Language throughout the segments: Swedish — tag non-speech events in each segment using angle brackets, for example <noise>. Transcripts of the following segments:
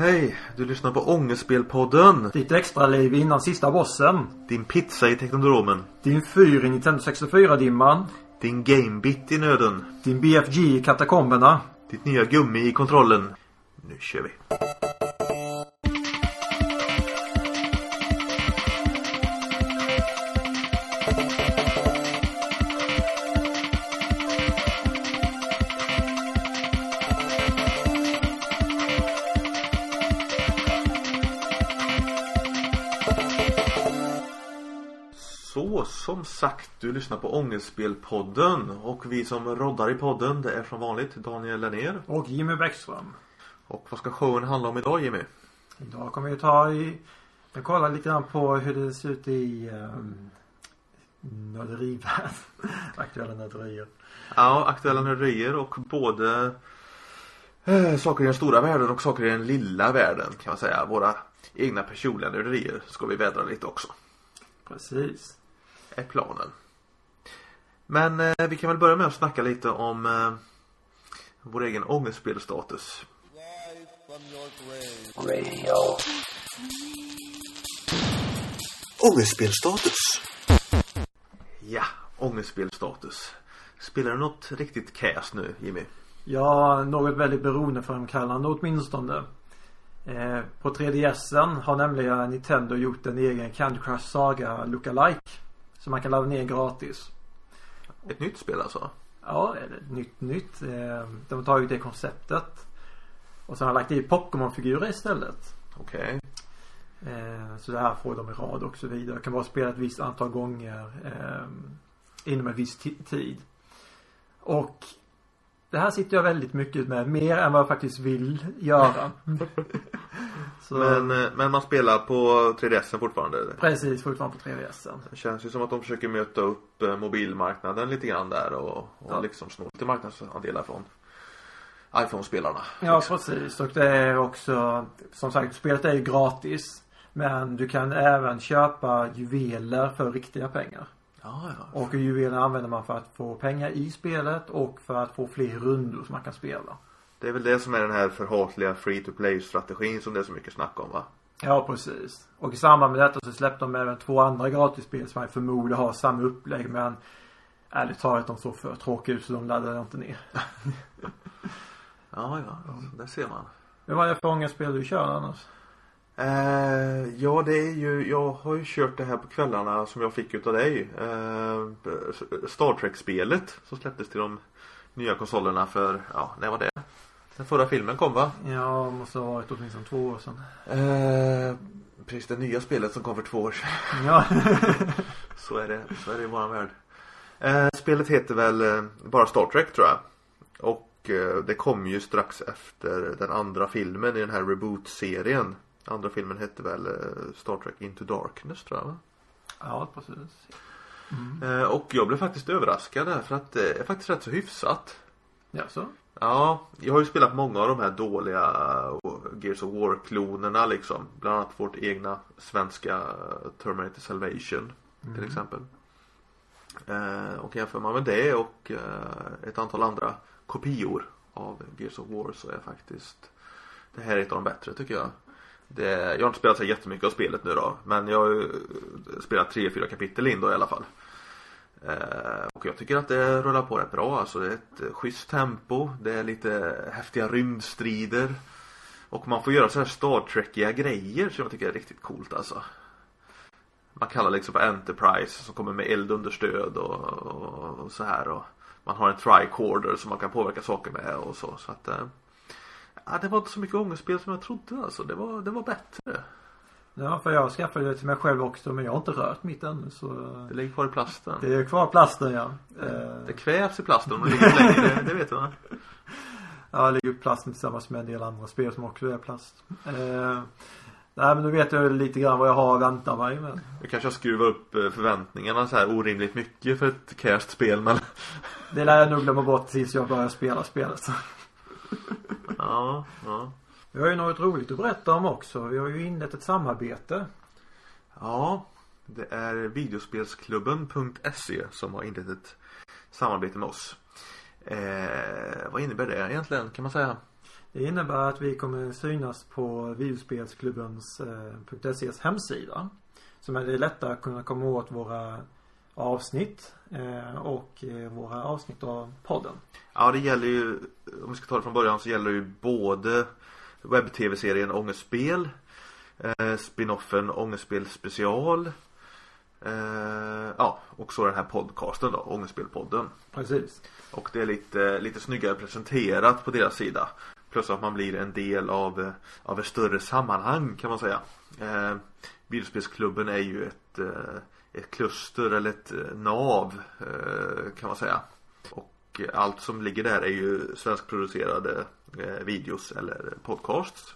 Hej, du lyssnar på Ångestspelpodden. Ditt extra liv innan sista bossen. Din pizza i Teknodromen. Din fyr i Nintendo 64-dimman. Din gamebit i nöden. Din BFG i katakomberna. Ditt nya gummi i kontrollen. Nu kör vi. Sagt, du lyssnar på Ångestspelpodden och vi som roddar i podden det är som vanligt Daniel Lennér. Och Jimmy Bäckström. Och vad ska showen handla om idag Jimmy? Idag kommer vi ta i... Jag kollar lite grann på hur det ser ut i um, nörderivärlden. <laughs> Aktuella nörderier. Ja, aktuella nörderier och både eh, saker i den stora världen och saker i den lilla världen kan man säga. Våra egna personliga nörderier ska vi vädra lite också. Precis. Är planen. Men eh, vi kan väl börja med att snacka lite om eh, vår egen ångestspelstatus. Ångestspelstatus. Ja, ångestspelstatus. Spelar du något riktigt cast nu Jimmy? Ja, något väldigt beroendeframkallande åtminstone. Eh, på 3DSen har nämligen Nintendo gjort en egen Candy Crush Saga lookalike. Som man kan ladda ner gratis. Ett nytt spel alltså? Ja, eller nytt nytt. Eh, de har tagit det konceptet. Och sen har lagt i Pokémon-figurer istället. Okej. Eh, så det här får de i rad och så vidare. Jag kan bara spela ett visst antal gånger eh, inom en viss ti- tid. Och det här sitter jag väldigt mycket med. Mer än vad jag faktiskt vill göra. <laughs> Men, eh, men man spelar på 3DS fortfarande? eller? Precis, fortfarande på 3DSen. Det känns ju som att de försöker möta upp eh, mobilmarknaden lite grann där och, och Ja. liksom sno lite marknadsandelar från iPhone-spelarna. Ja, liksom. precis. Och det är också, som sagt, spelet är ju gratis. Men du kan även köpa juveler för riktiga pengar. Ja, ja. Och juveler använder man för att få pengar i spelet och för att få fler rundor som man kan spela. Det är väl det som är den här förhatliga free to play strategin som det är så mycket snack om va? Ja, precis. Och i samband med detta så släppte de även två andra gratisspel som jag förmodar har samma upplägg men ärligt talat de såg för tråkiga ut så de laddade jag inte ner. <laughs> Ja, ja. Där ser man. Men vad är det för ångestspel du kör annars? Eh, ja, det är ju, jag har ju kört det här på kvällarna som jag fick utav dig. Eh, Star Trek-spelet som släpptes till de nya konsolerna för, ja, när var det? Den förra filmen kom va? Ja, måste ha varit åtminstone två år sedan. Eh, precis det nya spelet som kom för två år sedan. Ja. <laughs> Så är det, så är det i våran värld. Eh, spelet heter väl eh, bara Star Trek tror jag. Och eh, det kom ju strax efter den andra filmen i den här reboot-serien. Andra filmen hette väl eh, Star Trek Into Darkness tror jag va? ja, precis. Eh, och jag blev faktiskt överraskad där för att det är faktiskt rätt så hyfsat. Ja, så. Ja, jag har ju spelat många av de här dåliga eh, Gears of War-klonerna liksom. Bland annat vårt egna svenska eh, Terminator Salvation till exempel. Eh, och jämför man med det och eh, ett antal andra kopior av Gears of War så är faktiskt det här är ett av de bättre tycker jag. Det, jag har inte spelat så jättemycket av spelet nu då men jag har ju eh, spelat tre, fyra kapitel in då i alla fall. Eh, och jag tycker att det rullar på rätt bra alltså. Det är ett eh, schysst tempo. Det är lite häftiga rymdstrider. Och man får göra så här Star Trekiga grejer som jag tycker är riktigt coolt alltså. Man kallar liksom på Enterprise som kommer med eldunderstöd och, och, och så här. Och man har en tricorder som man kan påverka saker med och så. Så att eh, ja, det var inte så mycket ångestspel som jag trodde alltså. Det var, det var bättre. Ja, för jag skaffade det till mig själv också men jag har inte rört mitt ännu så Det ligger kvar i plasten. det är kvar plasten ja. Eh, Det kvävs i plasten om det ligger för länge, det, det vet jag. <laughs> Ja, jag lägger upp plasten tillsammans med en del andra spel som också är plast. Eh, nej men nu vet jag lite grann vad jag har att vänta mig men. Vi kanske har skruvat upp eh, förväntningarna så här orimligt mycket för ett cast-spel men Det lär jag nog glömma bort tills jag börjar spela spelet. <laughs> Ja, ja. Vi har ju något roligt att berätta om också. Vi har ju inlett ett samarbete. Ja, det är videospelsklubben.se som har inlett ett samarbete med oss. Eh, vad innebär det egentligen kan man säga? Det innebär att vi kommer synas på videospelsklubbens eh, hemsida. Som är det lättare att kunna komma åt våra avsnitt eh, och eh, våra avsnitt av podden. Ja det gäller ju Om vi ska ta det från början så gäller det ju både Webb-tv-serien Ångestspel eh, Spinoffen Ångestspel special eh, Ja och så den här podcasten då Ångestspelpodden Precis. Och det är lite, lite snyggare presenterat på deras sida Plus att man blir en del av, av ett större sammanhang kan man säga eh, Bilspelsklubben är ju ett, eh, ett kluster eller ett eh, nav eh, kan man säga. Och allt som ligger där är ju svenskproducerade videos eller podcasts.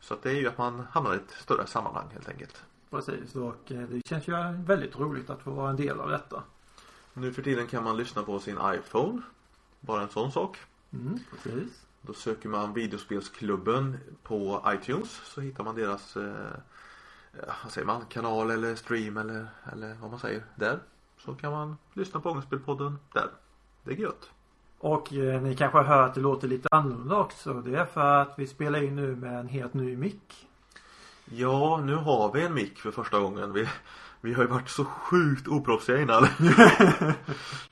Så att det är ju att man hamnar i ett större sammanhang helt enkelt. Precis och det känns ju väldigt roligt att få vara en del av detta. Nu för tiden kan man lyssna på sin iPhone. Bara en sån sak. Mm, precis. Då söker man videospelsklubben på iTunes så hittar man deras eh, vad säger man, kanal eller stream eller, eller vad man säger där. Så kan man lyssna på Ångestspelpodden där. Det är gött. Och eh, ni kanske hör att det låter lite annorlunda också. Det är för att vi spelar in nu med en helt ny mick. Ja, nu har vi en mick för första gången. Vi, vi har ju varit så sjukt oproffsiga innan. <laughs>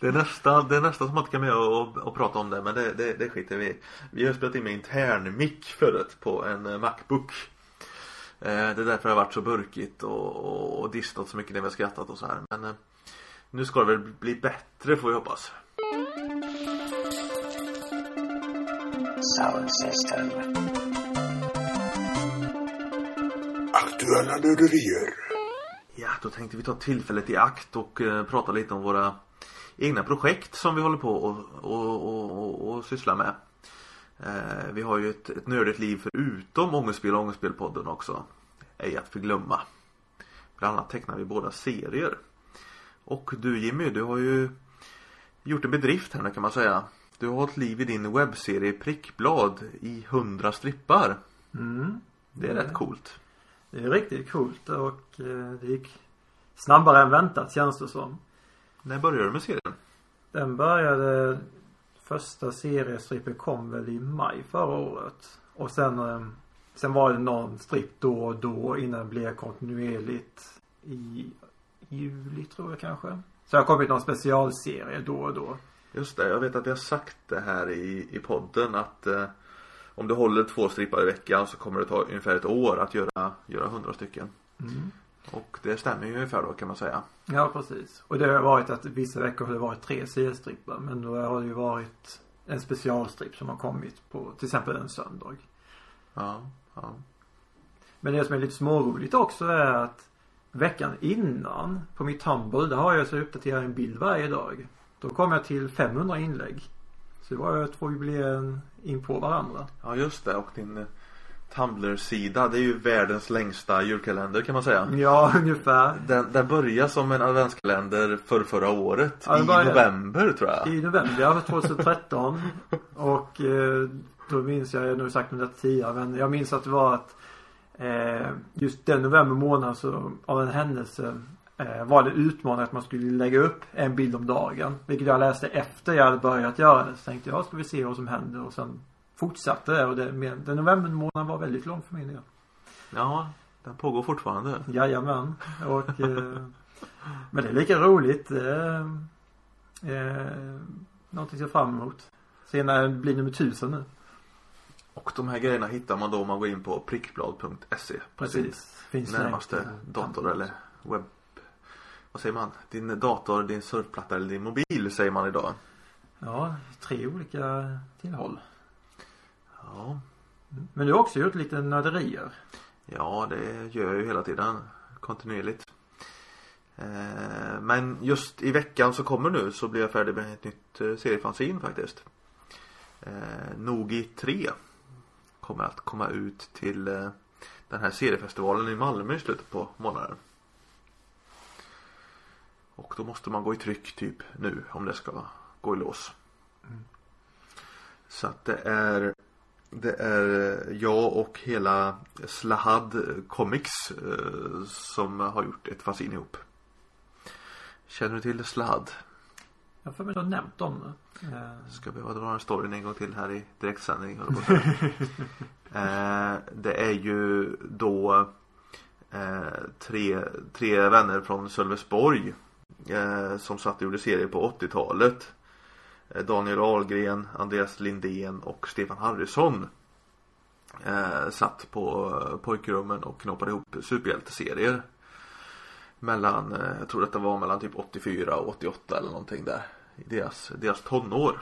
det, är nästan, det är nästan som man inte kan med och, och prata om det men det, det, det skiter vi Vi har spelat in med intern mick förut på en eh, Macbook. Eh, det är därför det har varit så burkigt och, och, och distat så mycket när vi har skrattat och så här. Men eh, nu ska det väl bli bättre får vi hoppas. Sound system. Aktuella nörderier. Ja, då tänkte vi ta tillfället i akt och uh, prata lite om våra egna projekt som vi håller på och, och, och, och syssla med. Eh, vi har ju ett, ett nördigt liv förutom Ångestspel och Ångestspelpodden också. Ej att förglömma. Bland annat tecknar vi båda serier. Och du Jimmy, du har ju gjort en bedrift här nu kan man säga. Du har hållit liv i din webbserie Prickblad i hundra strippar. Mm. Det är rätt coolt. Det är riktigt coolt och eh, det gick snabbare än väntat känns det som. När började du med serien? Den började Första seriestrippen kom väl i maj förra året. Och sen eh, Sen var det någon stripp då och då innan det blev kontinuerligt i juli tror jag kanske. Så det har kommit någon specialserie då och då. Just det, jag vet att har sagt det här i, i podden att eh, om du håller två strippar i veckan så kommer det ta ungefär ett år att göra, göra hundra stycken. Mm. Och det stämmer ju ungefär då kan man säga. Ja precis. Och det har varit att vissa veckor har det varit tre seriestrippar men då har det ju varit en specialstripp som har kommit på till exempel en söndag. Ja, ja. Men det som är lite småroligt också är att veckan innan på mitt Tumble där har jag så uppdaterat en bild varje dag. Då kom jag till 500 inlägg. Så det var ju två jubileum in på varandra. Ja just det och din Tumblr-sida. Det är ju världens längsta julkalender kan man säga. Ja, ungefär. Den, den började som en adventskalender för förra året. Ja, I november tror jag. I november, ja, 2013. <laughs> och eh, då minns jag, jag har nog sagt det tidigare, men jag minns att det var att eh, just den november månad så av en händelse eh, var det utmanat att man skulle lägga upp en bild om dagen. Vilket jag läste efter jag hade börjat göra det. Så tänkte jag, ska vi se vad som händer och sen fortsatte det och det, den november månaden var väldigt lång för min del. Ja, den pågår fortfarande. Jajamän. Och eh, Men det är lika roligt. Eh, eh, någonting jag ser fram emot. Se när det blir nummer tusen nu. Och de här grejerna hittar man då om man går in på prickblad.se. Precis. Finns närmaste dator eller webb. Vad säger man? Din dator, din surfplatta eller din mobil säger man idag. Ja, tre olika tillhåll. Ja. Men du har också gjort lite nörderier. Ja, det gör jag ju hela tiden. Kontinuerligt. Eh, men just i veckan så kommer nu så blir jag färdig med ett nytt eh, seriefanzin faktiskt. Eh, Nogi 3 kommer att komma ut till den här seriefestivalen i Malmö i slutet på månaden. Och då måste man gå i tryck typ nu om det ska gå i lås. Mm. Så att det är det är jag och hela Slahad Comics eh, som har gjort ett fanzine ihop. Känner du till Slahad? Jag har för mig du har nämnt dem. Eh, Ska behöva dra den storyn en gång till här i direktsändning. att <laughs> eh, det är ju då eh, tre, tre vänner från Sölvesborg eh, som satt och gjorde serier på 80-talet. Eh, Daniel Ahlgren, Andreas Lindén och Stefan Harrison. Eh, satt på eh, pojkrummen och knoppade ihop superhjälteserier. Mellan, eh, jag tror detta var mellan typ 84 och 88 eller någonting där. I deras, deras tonår.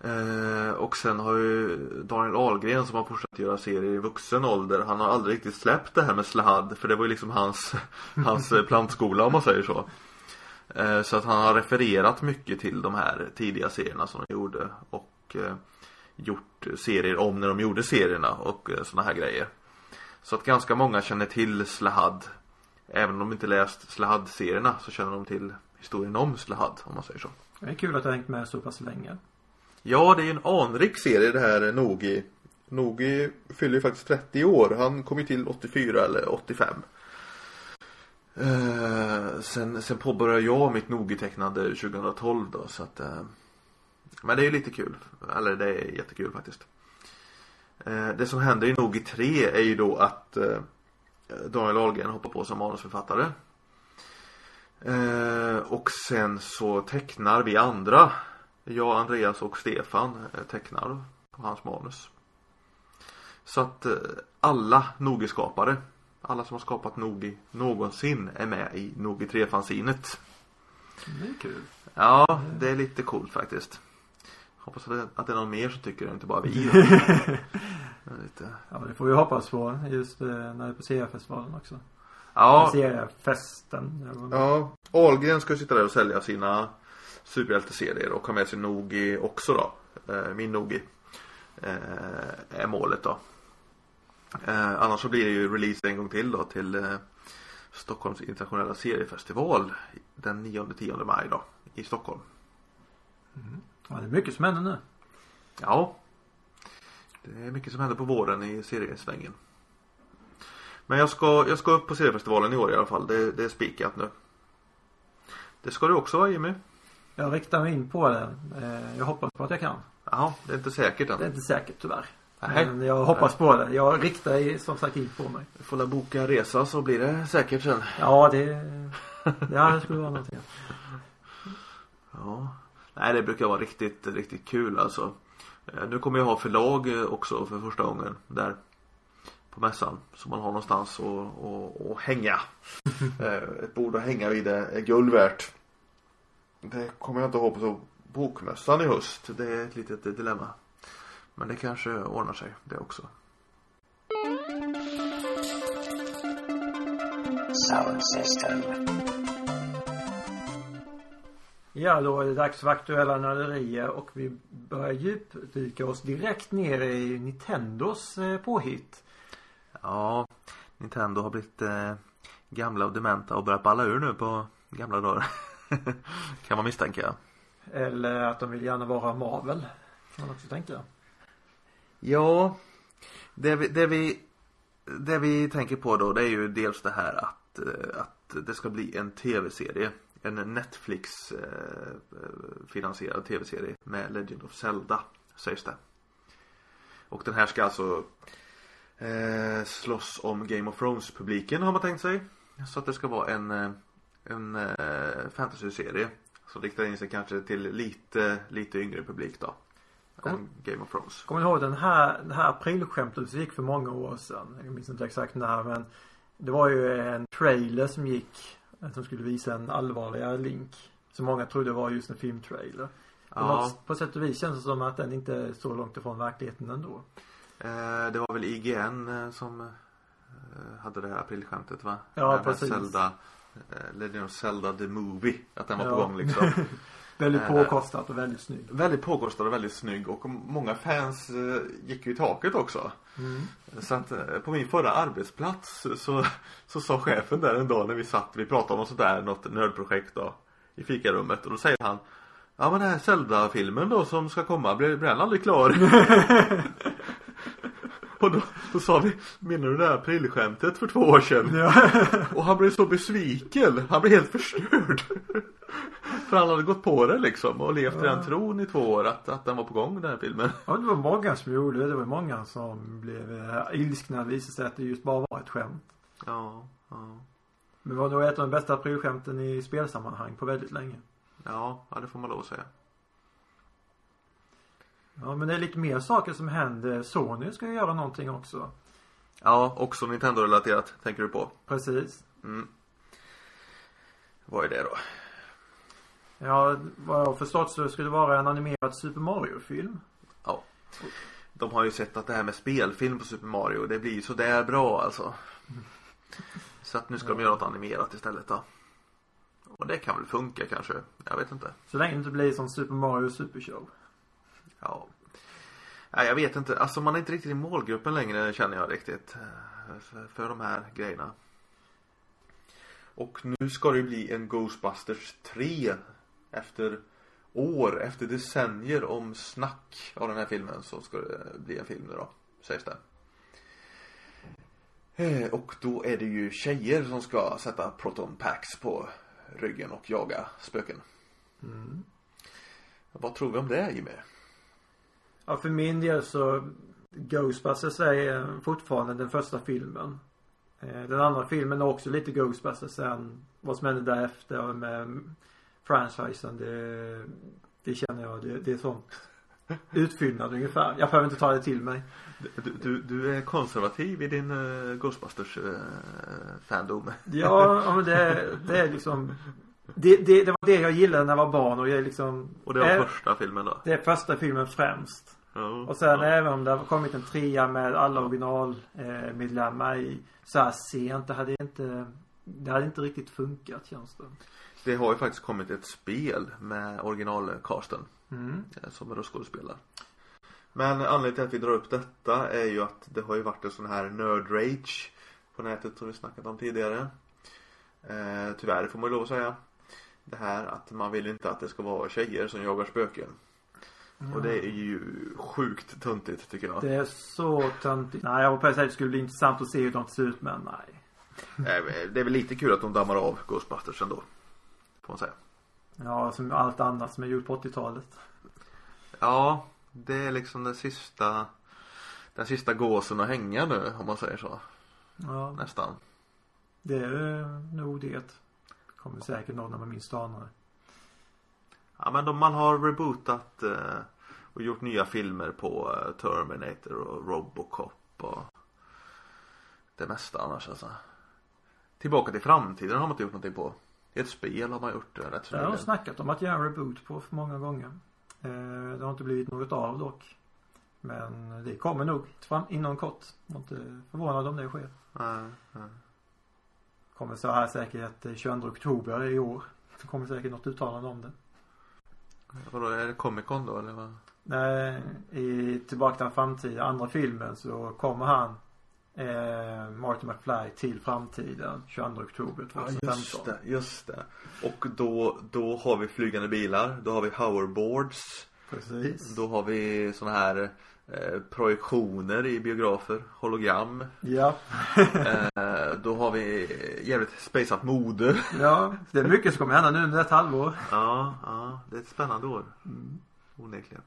Eh, och sen har ju Daniel Ahlgren som har fortsatt göra serier i vuxen ålder. Han har aldrig riktigt släppt det här med Slahad. För det var ju liksom hans, <laughs> hans eh, plantskola om man säger så. Eh, så att han har refererat mycket till de här tidiga serierna som de gjorde. Och eh, gjort serier om när de gjorde serierna och eh, såna här grejer. Så att ganska många känner till Slahad. Även om de inte läst Slahad-serierna så känner de till historien om Slahad om man säger så. Det är kul att du har hängt med så pass länge. Ja, det är en anrik serie det här Nogi. Nogi fyller ju faktiskt 30 år. Han kom ju till 84 eller 85. Eh, sen, sen påbörjade jag mitt Nogi-tecknande 2012 då så att eh, Men det är ju lite kul. Eller det är jättekul faktiskt. Eh, det som händer i Nogi 3 är ju då att eh, Daniel Ahlgren hoppar på som manusförfattare. Eh, och sen så tecknar vi andra jag, Andreas och Stefan eh, tecknar på hans manus. Så att eh, alla Nogi-skapare, alla som har skapat Nogi någonsin är med i Nogi 3-fanzinet. Det är kul. Ja, det är lite coolt faktiskt. Hoppas att det, är någon mer som tycker det, inte bara vi. <laughs> Lite... Ja, det får vi hoppas på just eh, när det är på seriefestivalen också. Ja, Seriefesten. ja, Ahlgren ska sitta där och sälja sina superhjälteserier och ha med sig Nogi också då. Eh, Min Nogi. eh, Är målet då. Eh, Annars så blir det ju release en gång till då till eh, Stockholms internationella seriefestival den 9-10 maj då i Stockholm. Ja, det är mycket som händer nu. Ja. Det är mycket som händer på våren i seriesvängen. Men jag ska, jag ska upp på seriefestivalen i år i alla fall. Det, det är spikat nu. Det ska du också vara Jimmy. Jag riktar mig in på det. Eh, Jag hoppas på att jag kan. Ja, det är inte säkert Det är än. inte säkert tyvärr. Nej. Men jag hoppas på det. Jag riktar som sagt in på mig. Du får la boka en resa så blir det säkert sen. Ja, det, ja, det skulle vara någonting. Ja. Nej, det brukar vara riktigt, riktigt kul alltså. Eh, Nu kommer jag ha förlag eh, också för första gången där. På mässan. Så man har någonstans att, att, att hänga. <laughs> Eh, Ett bord att hänga vid är guld värt. Det kommer jag inte ihåg på bokmässan i höst. Det är ett litet dilemma. Men det kanske ordnar sig det också. Sound system. Ja, då är det dags för aktuella nörderier och vi börjar djupdyka oss direkt ner i Nintendos eh, påhitt. Ja, Nintendo har blivit eh, gamla och dementa och börjat balla ur nu på gamla dagar. <laughs> kan man misstänka. Eller att de vill gärna vara Marvel. Kan man också tänka. Ja, det vi, det vi, det vi tänker på då det är ju dels det här att, eh, att det ska bli en tv-serie. En Netflix-finansierad eh, tv-serie med Legend of Zelda sägs det. Och den här ska alltså eh, slåss om Game of Thrones publiken har man tänkt sig. Så att det ska vara en, eh, en eh, fantasy-serie. Som riktar in sig kanske till lite, lite yngre publik då. Om Game of Thrones. Kommer ni ihåg den här, det här aprilskämtet som gick för många år sedan? Jag minns inte exakt när men det var ju en trailer som gick som skulle visa en allvarligare Link. Som många trodde var just en filmtrailer. På, Ja, på sätt och vis känns det som att den inte är så långt ifrån verkligheten ändå. eh, det var väl IGN eh, som eh, hade det här aprilskämtet va? Ja, Den precis. Zelda, eh, Legend of Zelda the Movie. Att den var på Ja. gång liksom. <laughs> Väldigt påkostat och väldigt snygg. väldigt påkostad och väldigt snygg och många fans eh, gick ju i taket också. Mm. Så att eh, på min förra arbetsplats så, så sa chefen där en dag när vi satt, vi pratade om något sådär, något nördprojekt då. I fikarummet och då säger han Ja men den här Zelda-filmen då som ska komma, blir, den aldrig klar? <laughs> och då, då sa vi, menar du det här aprilskämtet för två år sedan? Ja. Och han blev så besviken, han blev helt förstörd. För han hade gått på det liksom och levt i Ja. den tron i två år att, att den var på gång den här filmen. Ja, det var många som gjorde det. Det var många som blev eh, ilskna. Det visade sig att det just bara var ett skämt. Ja, ja. Men det var nog ett av de bästa aprilskämten i spelsammanhang på väldigt länge. Ja, ja det får man lov att säga. Ja, men det är lite mer saker som händer. Sony ska ju göra någonting också. Ja, också Nintendo-relaterat tänker du på. Precis. Mm. Vad är det då? Ja, vad jag har förstått så skulle det vara en animerad Super Mario-film. Ja. De har ju sett att det här med spelfilm på Super Mario, det blir sådär bra alltså. Så att nu ska de göra något animerat istället då. Och det kan väl funka kanske. Jag vet inte. Så länge det inte blir som Super Mario Super Show. Ja. Nej, jag vet inte. Alltså man är inte riktigt i målgruppen längre känner jag riktigt. eh, För, för de här grejerna. Och nu ska det ju bli en Ghostbusters 3. Efter år, efter decennier om snack av den här filmen så ska det bli en film nu då. Sägs det. Eh, Och då är det ju tjejer som ska sätta proton packs på ryggen och jaga spöken. Mm. Vad tror vi om det Jimmy? Ja, för min del så Ghostbusters är fortfarande den första filmen. Eh, Den andra filmen är också lite Ghostbusters sen. Vad som hände därefter med franchisen det, det känner jag, det, det är sånt utfyllnad ungefär. Jag behöver inte ta det till mig. Du, du, du är konservativ i din uh, Ghostbusters uh, fandom. Ja, ja men det, är- det är liksom det, det, det var det jag gillade när jag var barn och jag är liksom Och det var eh, första filmen då? Det är första filmen främst. Ja, Och sen ja. även om det har kommit en trea med alla originalmedlemmar eh, i så här sent, det hade inte Det hade inte riktigt funkat känns det. Det har ju faktiskt kommit ett spel med originalcasten Mm. eh, som röstskådespelar. Men anledningen till att vi drar upp detta är ju att det har ju varit en sån här nerd rage på nätet som vi snackat om tidigare. Eh, tyvärr får man ju lov att säga. Det här att man vill inte att det ska vara tjejer som jagar spöken. Och det är ju sjukt tuntigt tycker jag. Det är så töntigt. Nej jag att säga att det skulle bli intressant att se hur de ser ut men nej. Eh, Det är väl lite kul att de dammar av Ghostbusters ändå. Får man säga. Ja som allt annat som är gjort på 80-talet. Ja, det är liksom den sista Den sista gåsen att hänga nu om man säger så. Ja Nästan. det är nog det. Kommer säkert någon när man minst anar. Ja men de, man har rebootat eh, och gjort nya filmer på eh, Terminator och Robocop och det mesta annars alltså. Tillbaka till framtiden har man inte gjort någonting på. Ett spel har man gjort eh, rätt så Det har snackat om att göra en reboot på för många gånger. Eh, det har inte blivit något av dock. Men det kommer nog fram inom kort. Jag är inte förvånad om det sker. Nej, nej. Kommer så här säkert eh, 22 oktober i år. Det kommer säkert något uttalande om det. Vadå, är det Comic Con då eller vad? Nej, i Tillbaka till framtiden, andra filmen så kommer han eh, Marty McFly till framtiden 22 oktober 2015. just det, just det. Och då, då har vi flygande bilar, då har vi hoverboards. Precis. Då har vi såna här eh, projektioner i biografer, hologram. Ja. <laughs> Eh, då har vi jävligt spaceat mode. Ja, det är mycket som kommer hända nu under ett halvår. Ja, ja, det är ett spännande år. Mm. Onekligen.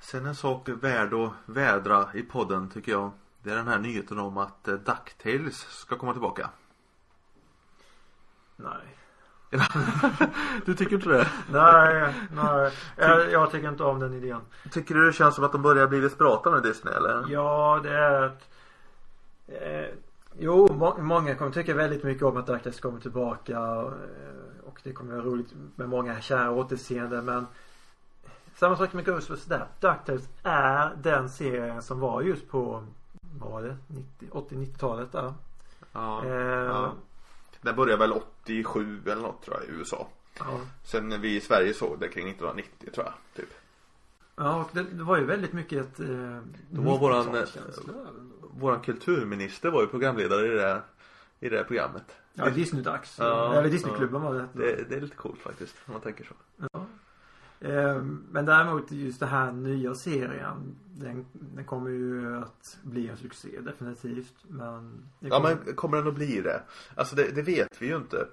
Sen en sak värd att vädra i podden tycker jag. Det är den här nyheten om att eh, DuckTales ska komma tillbaka. Nej. <laughs> Du tycker inte det? Nej, nej. Jag, jag tycker inte om den idén. Tycker du det känns som att de börjar bli desperata med Disney eller? Ja, det är ett, eh, Jo, må, många kommer tycka väldigt mycket om att Darkness kommer tillbaka. eh, Och det kommer vara roligt med många kära återseende men Samma sak med Ghostbusters där. DuckTales är den serien som var just på Vad var det? 90, 80-90-talet där. Ja, Eh, ja. Den började väl 87 eller något tror jag i USA. ja. Sen när vi i Sverige såg det kring 1990 tror jag. Typ. Ja, och det, det var ju väldigt mycket ett eh, Då var våran, 90-talskänsla ändå. Våran kulturminister var ju programledare i det här, i det här programmet. Ja, Disney-dags. Ja, Eller Disneyklubben var det. Det, det är lite coolt faktiskt om man tänker så. Ja. Eh, Men däremot just den här nya serien. Den, den kommer ju att bli en succé definitivt. Men. det Ja kommer- men kommer den att bli det? Alltså det, det vet vi ju inte.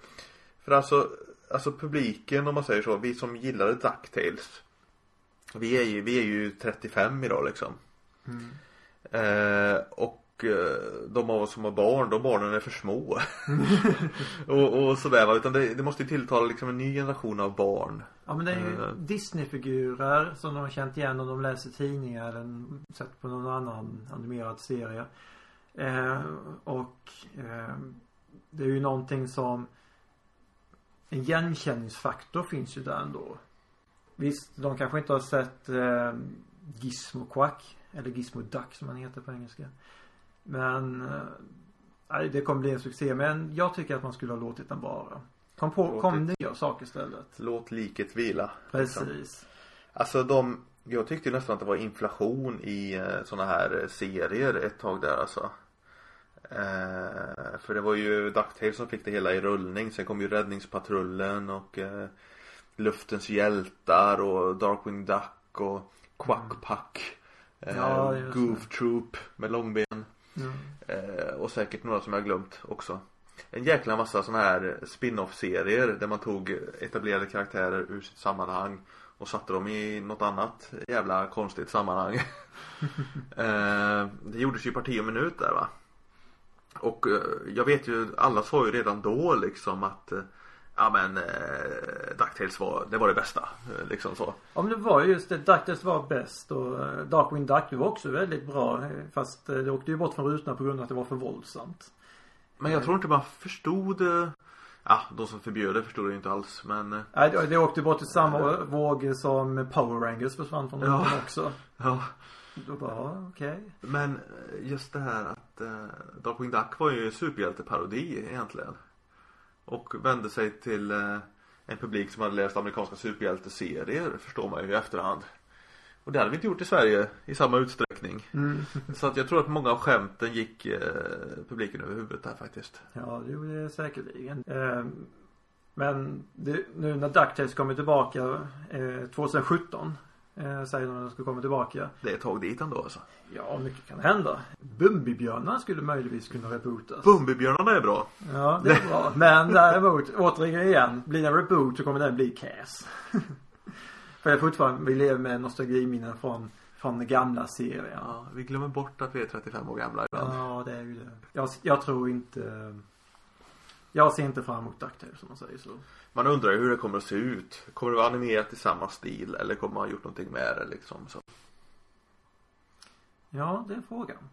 För alltså alltså publiken om man säger så, vi som gillade DuckTales. Vi är ju, vi är ju 35 idag liksom. Eh, och de av oss som har barn, de barnen är för små. <laughs> och, och sådär va, utan det, det måste ju tilltala liksom en ny generation av barn. Ja men det är ju Eh. Disney-figurer som de har känt igen om de läser tidningar eller sett på någon annan animerad serie. Eh, och eh, det är ju någonting som en igenkänningsfaktor finns ju där ändå. Visst, de kanske inte har sett eh, Gizmo Quack eller Gizmo Duck som han heter på engelska. Men eh, nej, det kommer bli en succé. Men jag tycker att man skulle ha låtit den vara. Kom på, kom nya saker istället. Låt liket vila. liksom. Precis. Alltså de, jag tyckte nästan att det var inflation i eh, såna här eh, serier ett tag där alltså. Eh, för det var ju DuckTales som fick det hela i rullning. Sen kom ju Räddningspatrullen och eh, Luftens hjältar och Darkwing Duck och Quackpack. Eh, Ja, Goof Troop med långben. Mm. Eh, och säkert några som jag har glömt också. En jäkla massa sådana här spin-off serier där man tog etablerade karaktärer ur sitt sammanhang och satte dem i något annat jävla konstigt sammanhang. <laughs> eh, det gjordes ju parti och minut där va. Och eh, jag vet ju, alla sa ju redan då liksom att eh, Ja men eh, DuckTales var, det var det bästa. Eh, liksom så. Ja men det var ju just det. DuckTales var bäst och eh, Darkwing Duck var också väldigt bra. eh, Fast det åkte ju bort från rutorna på grund av att det var för våldsamt. Men jag tror inte man förstod Ja, de som förbjöd det förstod det inte alls men Nej det, åkte bort i samma våg som Power Rangers försvann från Ja. också. <laughs> Ja Då bara, ja, okej. Men eh, just det här att eh, Darkwing Duck var ju en superhjälteparodi egentligen. Och vände sig till eh, en publik som hade läst amerikanska superhjälteserier förstår man ju i efterhand. Och det hade vi inte gjort i Sverige i samma utsträckning. Mm. <laughs> Så att jag tror att många av skämten gick eh, publiken över huvudet där faktiskt. Ja det gjorde det säkerligen. Eh, men det, nu när DuckTales kommer tillbaka eh, 2017 eh, säger de att de ska komma tillbaka. Det är ett tag dit ändå alltså. Ja, mycket kan hända. Bumbibjörnar skulle möjligtvis kunna rebootas. Bumbibjörnarna är bra. Ja, det är bra. <laughs> Men däremot, återigen, blir det en reboot så kommer den bli cass. <laughs> För jag fortfarande, vi lever med nostalgiminnen från, från den gamla serien. Ja, vi glömmer bort att vi är 35 år gamla ibland. ja, det är ju det. Jag, jag tror inte Jag ser inte fram emot DuckTales om man säger så. Man undrar ju hur det kommer att se ut. Kommer det vara animerat i samma stil eller kommer man ha gjort någonting med det liksom? Så. Ja, det är frågan.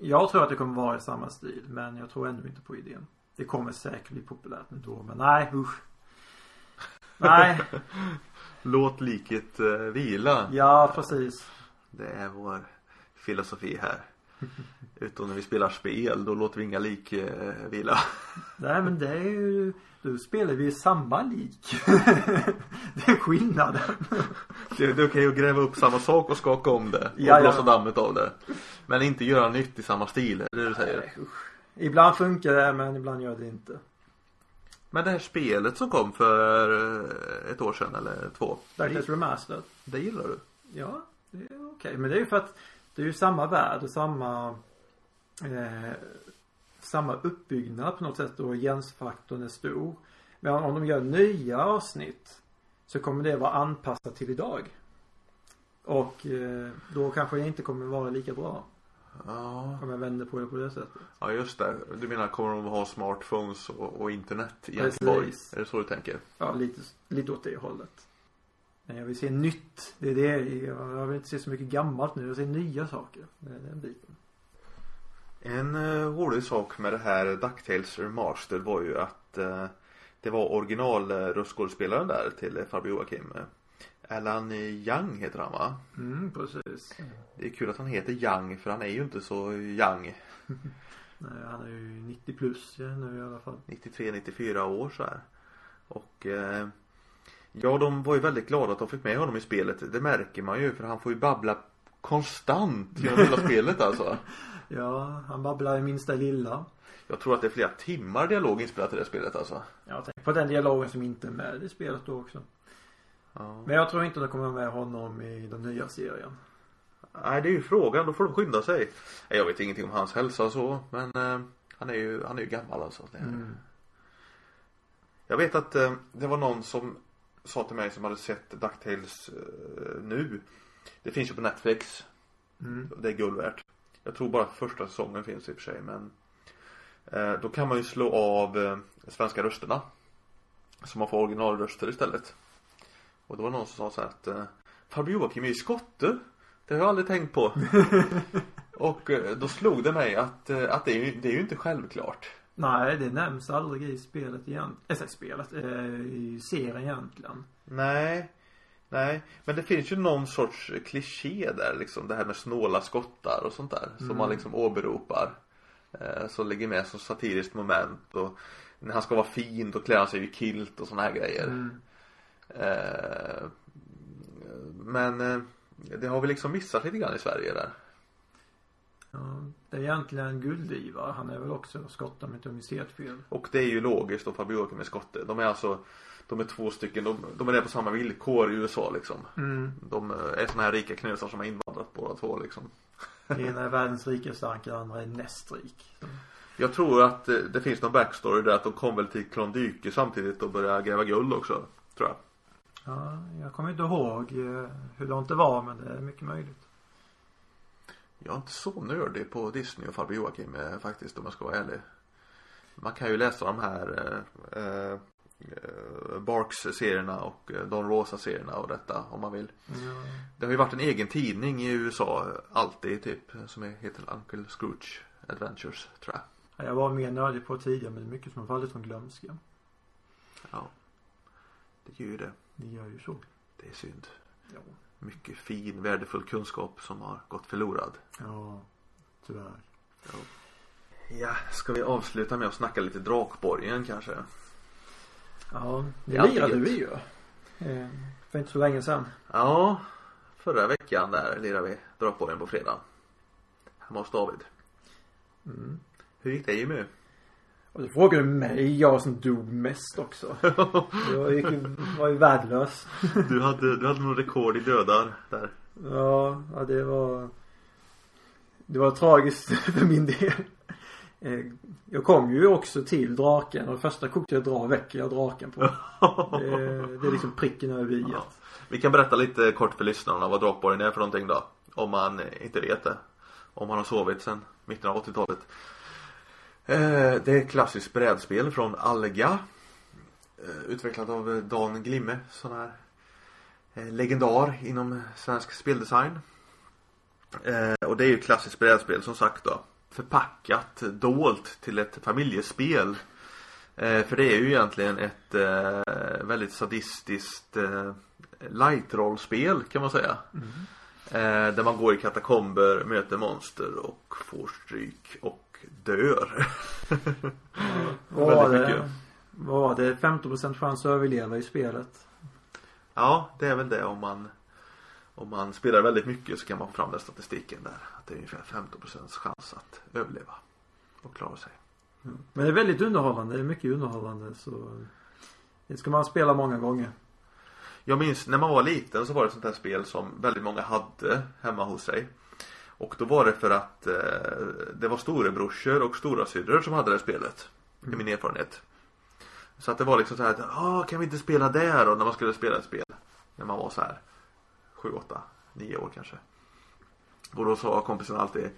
Jag tror att det kommer vara i samma stil, men jag tror ändå inte på idén. Det kommer säkert bli populärt nu då, men nej, usch. Nej, <laughs> Låt liket eh, vila. ja precis. Det är vår filosofi här. <laughs> Utom när vi spelar spel, då låter vi inga lik eh, vila. <laughs> Nej men det är ju, då spelar vi samma lik. <laughs> det är skillnaden. Det, är okej att gräva upp samma sak och skaka om det. Och Ja, ja. blåsa dammet av det. Men inte göra nytt i samma stil, är det du säger? Nej. Ibland funkar det, men ibland gör det inte. Men det här spelet som kom för eh, ett år sedan eller två. Darkness Remastered. Det gillar du? Ja, det är okej. Men det är ju för att det är ju samma värld och samma eh, samma uppbyggnad på något sätt och gensfaktorn är stor. Men om de gör nya avsnitt så kommer det vara anpassat till idag. Och eh, då kanske det inte kommer vara lika bra. Ja. Om jag vänder på det på det sättet. Ja just det. Du menar kommer de ha smartphones och, och internet i. Göteborg? Är det så du tänker? Ja, lite, lite åt det hållet. Men jag vill se nytt. Det är det. Jag vill inte se så mycket gammalt nu. Jag vill se nya saker. Det är den biten. En uh, rolig sak med det här DuckTales Remastered var ju att eh, det var original uh, röstskådespelaren där till farbror Joakim. Eh, Alan Young heter han va? Mm, precis. Det är kul att han heter Young för han är ju inte så young. <laughs> Nej, han är ju 90 plus ja, nu i alla fall. 93-94 år så här. Och eh, ja, de var ju väldigt glada att de fick med honom i spelet. Det märker man ju för han får ju babbla konstant genom hela spelet alltså. <laughs> Ja, han babblar i minsta lilla. Jag tror att det är flera timmar dialog inspelat i det spelet alltså. Jag tänker på den dialogen som inte är med i spelet då också. Ja. Men jag tror inte de kommer med honom i den nya serien. Nej, det är ju frågan. Då får de skynda sig. Jag vet ingenting om hans hälsa och så, men eh, han är ju, han är ju gammal alltså. Mm. Jag vet att eh, det var någon som sa till mig som hade sett DuckTales eh, nu. Det finns ju på Netflix. Mm. Det är guld värt. Jag tror bara första säsongen finns i och för sig men eh, Då kan man ju slå av eh, svenska rösterna. Så man får originalröster istället. Och det var någon som sa så här att eh, Farbror Joakim är ju skotte. Det har jag aldrig tänkt på. <laughs> och då slog det mig att, att det, är ju, det är ju inte självklart. Nej, det nämns aldrig i spelet igen. Äh, spelet, eh, i serien egentligen. Nej. Nej, men det finns ju någon sorts kliché där liksom. Det här med snåla skottar och sånt där. Som Mm. man liksom åberopar. Eh, som ligger med som satiriskt moment. Och när han ska vara fin då klär han sig i kilt och såna här grejer. Mm. Eh, men eh, det har vi liksom missat lite grann i Sverige där. Det är egentligen Guldiva. Han är väl också skott om inte jag minns helt fel. Och det är ju logiskt då Fabio Joakim är skotte. De är alltså De är två stycken, de, de är där på samma villkor i USA liksom. Mm. De är såna här rika knösar som har invandrat båda två liksom. Ena är världens rikaste anka, den andra är näst rik. Så, Jag tror att eh, det finns någon backstory där att de kom väl till Klondyke samtidigt och började gräva guld också. Tror jag. Ja, jag kommer inte ihåg eh, hur långt det var men det är mycket möjligt. Jag är inte så nördig på Disney och Farbror Joakim eh, faktiskt om jag ska vara ärlig. Man kan ju läsa de här eh, eh, Barks-serierna och eh, Don Rosa-serierna och detta om man vill. Ja. Det har ju varit en egen tidning i USA alltid typ som heter Uncle Scrooge Adventures tror jag. Ja, Jag var mer nördig på tidigare men det är mycket som har fallit från glömska. Ja. Det gör ju det. Det gör ju så. Det är synd. Ja. Mycket fin, värdefull kunskap som har gått förlorad. Ja, tyvärr. Ja, ska vi avsluta med att snacka lite Drakborgen kanske? Ja, Det lirade vi ju. Eh, för inte så länge sedan. Ja, förra veckan där lirade vi Drakborgen på fredag. Hemma hos David. Mm. Hur gick det Jimmy? Och då frågade du mig, jag som dog mest också. <laughs> Jag gick, var ju värdelös. Du hade, du hade nog rekord i dödar där. Ja, ja det var Det var tragiskt <laughs> för min del. Eh, Jag kom ju också till draken och det första kortet jag drar väcker jag draken på. <laughs> Det, det är liksom pricken över i. Ja. Vi kan berätta lite kort för lyssnarna vad Drakborgen är för någonting då. Om man inte vet det. Om man har sovit sedan mitten av 80-talet. Eh, Det är ett klassiskt brädspel från Alga. Eh, Utvecklat av eh, Dan Glimme. Sån här legendar inom svensk speldesign. Och det är ju ett klassiskt brädspel som sagt då. Förpackat dolt till ett familjespel. För det är ju egentligen ett väldigt sadistiskt light-rollspel kan man säga. Eh, där man går i katakomber, möter monster och får stryk och dör. <laughs> Vad det? var det? 15% chans att överleva i spelet. Ja, det är väl det om man om man spelar väldigt mycket så kan man få fram den statistiken där. Att det är ungefär 15% chans att överleva och klara sig. Men det är väldigt underhållande. Det är mycket underhållande så det ska man spela många gånger. Jag minns när man var liten så var det ett sånt här spel som väldigt många hade hemma hos sig. Och då var det för att eh, det var storebrorsor och storasyrror som hade det spelet. I min erfarenhet. Så att det var liksom så här att, ah, kan vi inte spela där? Och när man skulle spela ett spel. När man var så här 7, 8, 9 år kanske. Och då sa kompisen alltid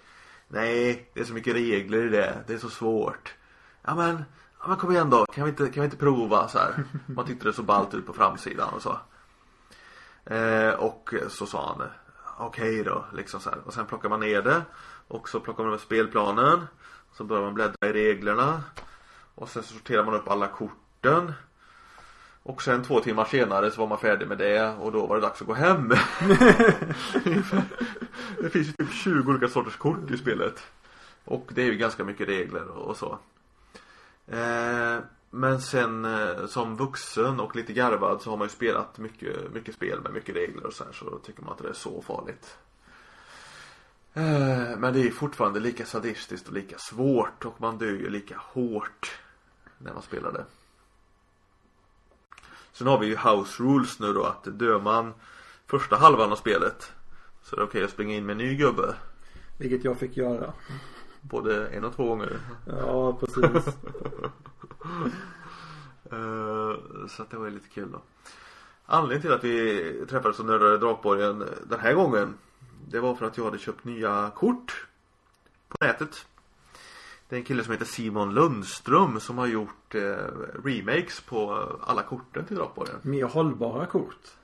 Nej, det är så mycket regler i det. Det är så svårt. Ja men, ja, men kom igen då. Kan vi inte, kan vi inte prova så här? Man tyckte det så ballt ut på framsidan och så. Eh, och så sa han Okej då, liksom så här. Och sen plockar man ner det. Och så plockar man upp spelplanen. Så börjar man bläddra i reglerna. Och sen så sorterar man upp alla korten. Och sen två timmar senare så var man färdig med det och då var det dags att gå hem. <laughs> det finns ju typ 20 olika sorters kort i spelet. Och det är ju ganska mycket regler och så. Eh, men sen eh, som vuxen och lite garvad så har man ju spelat mycket, mycket spel med mycket regler och så här så då tycker man inte det är så farligt. Eh, men det är fortfarande lika sadistiskt och lika svårt och man dör ju lika hårt när man spelar det. Sen har vi ju house rules nu då att dör man första halvan av spelet så är det okej att springa in med en ny gubbe. Vilket jag fick göra. Både en och två gånger. Ja, precis. <laughs> Eh, så att det var lite kul då. Anledningen till att vi träffades och nördade Drakborgen den här gången Det var för att jag hade köpt nya kort På nätet Det är en kille som heter Simon Lundström som har gjort eh, remakes på alla korten till Drakborgen Mer hållbara kort.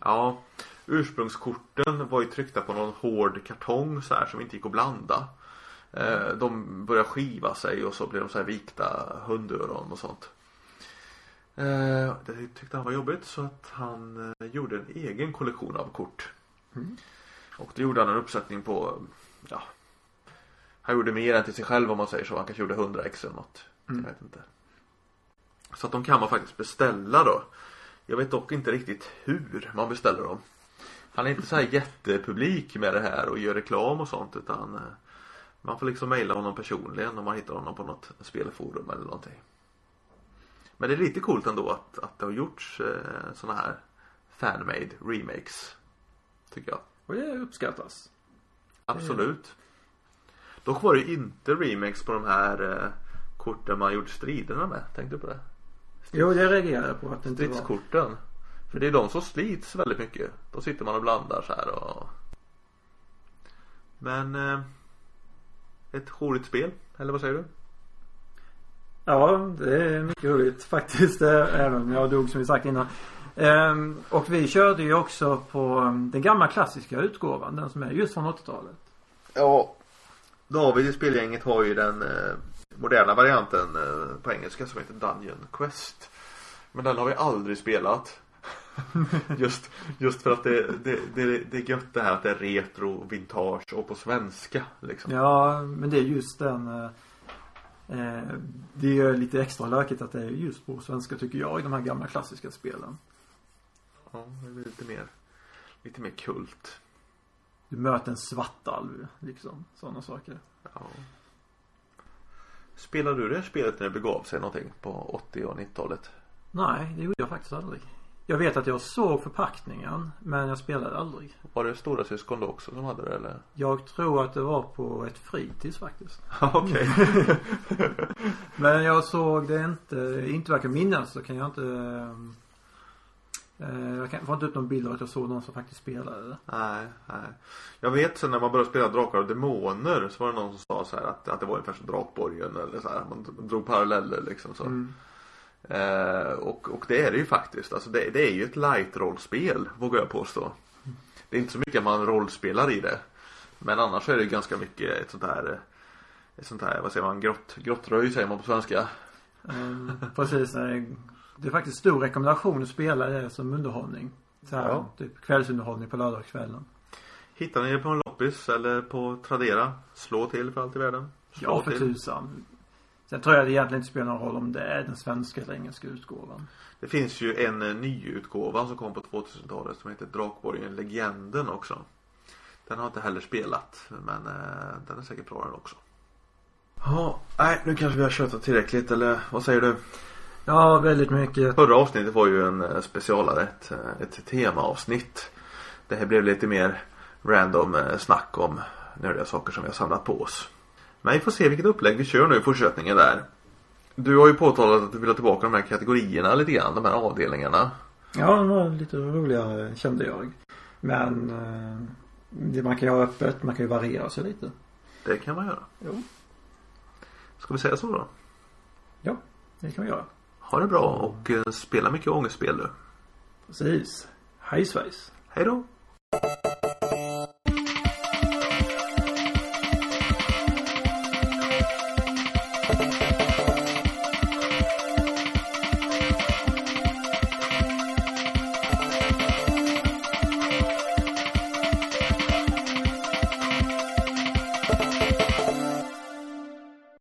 Ja Ursprungskorten var ju tryckta på någon hård kartong så här som inte gick att blanda De började skiva sig och så blev de så här vikta hundöron och sånt. Eh, Det tyckte han var jobbigt så att han eh, gjorde en egen kollektion av kort. Mm. Och då gjorde han en uppsättning på Ja Han gjorde mer än till sig själv om man säger så. Han kanske gjorde 100 ex eller något. Mm. Jag vet inte. Så att de kan man faktiskt beställa då. Jag vet dock inte riktigt hur man beställer dem. Han är inte så här <laughs> jättepublik med det här och gör reklam och sånt utan eh, Man får liksom mejla honom personligen om man hittar honom på något spelforum eller någonting Men det är lite coolt ändå att, att det har gjorts eh, såna här Fanmade remakes Tycker jag Och det uppskattas. Absolut. Dock var det ju inte remakes på de här eh, korten man gjort striderna med. Tänkte du på det? Jo, jag på att det inte var. Stridskorten. För det är de som slits väldigt mycket. Då sitter man och blandar så här och... Men... Eh, ett roligt spel. Eller vad säger du? Ja, det är mycket roligt faktiskt. eh, Även om jag dog som vi sagt innan. Ehm, och vi körde ju också på um, den gamla klassiska utgåvan. Den som är just från 80-talet. Ja. David i spelgänget har ju den eh, moderna varianten eh, på engelska som heter Dungeon Quest. Men den har vi aldrig spelat. <laughs> just, just för att det, det, det, det är gött det här att det är retro, vintage och på svenska liksom. Ja, men det är just den. eh, Eh, det är lite extra lökigt att det är just på svenska tycker jag i de här gamla klassiska spelen. Ja, det blir lite mer, lite mer kult. Du möter en svartalv liksom. Sådana saker. Ja. Spelade du det spelet när det begav sig någonting på 80 och 90-talet? Nej, det gjorde jag faktiskt aldrig. Jag vet att jag såg förpackningen men jag spelade aldrig. Var det stora syskon då också som hade det eller? Jag tror att det var på ett fritids faktiskt. <laughs> Okej. <laughs> Men jag såg det inte, inte vad jag kan minnas så kan jag inte eh, Jag kan, får inte upp någon bild av att jag såg någon som faktiskt spelade det. Nej, nej. Jag vet sen när man började spela Drakar och Demoner så var det någon som sa så här att, att det var ungefär som Drakborgen eller så här. Man drog paralleller liksom så. Mm. Eh, och, och det är det ju faktiskt. Alltså det, det är ju ett light-rollspel vågar jag påstå. Det är inte så mycket man rollspelar i det. Men annars är det ganska mycket ett sånt här eh, ett sånt här, vad säger man, grott, grottröj säger man på svenska. Eh, precis. Det är faktiskt stor rekommendation att spela det som underhållning. Så här, Ja. typ kvällsunderhållning på lördagskvällen. Hittar ni det på en loppis eller på Tradera, slå till för allt i världen. Slå Ja, för till. tusan. Sen tror jag det egentligen inte spelar någon roll om det är den svenska eller engelska utgåvan. Det finns ju en eh, nyutgåva som kom på 2000-talet som heter Drakborgen Legenden också. Den har inte heller spelat men eh, den är säkert bra den också. Ja, nej nu kanske vi har tjötat tillräckligt eller vad säger du? Ja, väldigt mycket. Förra avsnittet var ju en eh, specialare, ett, ett temaavsnitt. Det här blev lite mer random snack om nördiga saker som vi har samlat på oss. Men vi får se vilket upplägg vi kör nu i fortsättningen där. Du har ju påtalat att du vill ha tillbaka de här kategorierna lite grann, de här avdelningarna. Ja, det var lite roligare kände jag. Men eh, det, man kan ju ha öppet, man kan ju variera sig lite. Det kan man göra. Jo. Ska vi säga så då? Ja, det kan vi göra. Ha det bra och eh, spela mycket ångestspel du. Precis. Hej svejs. Hej då!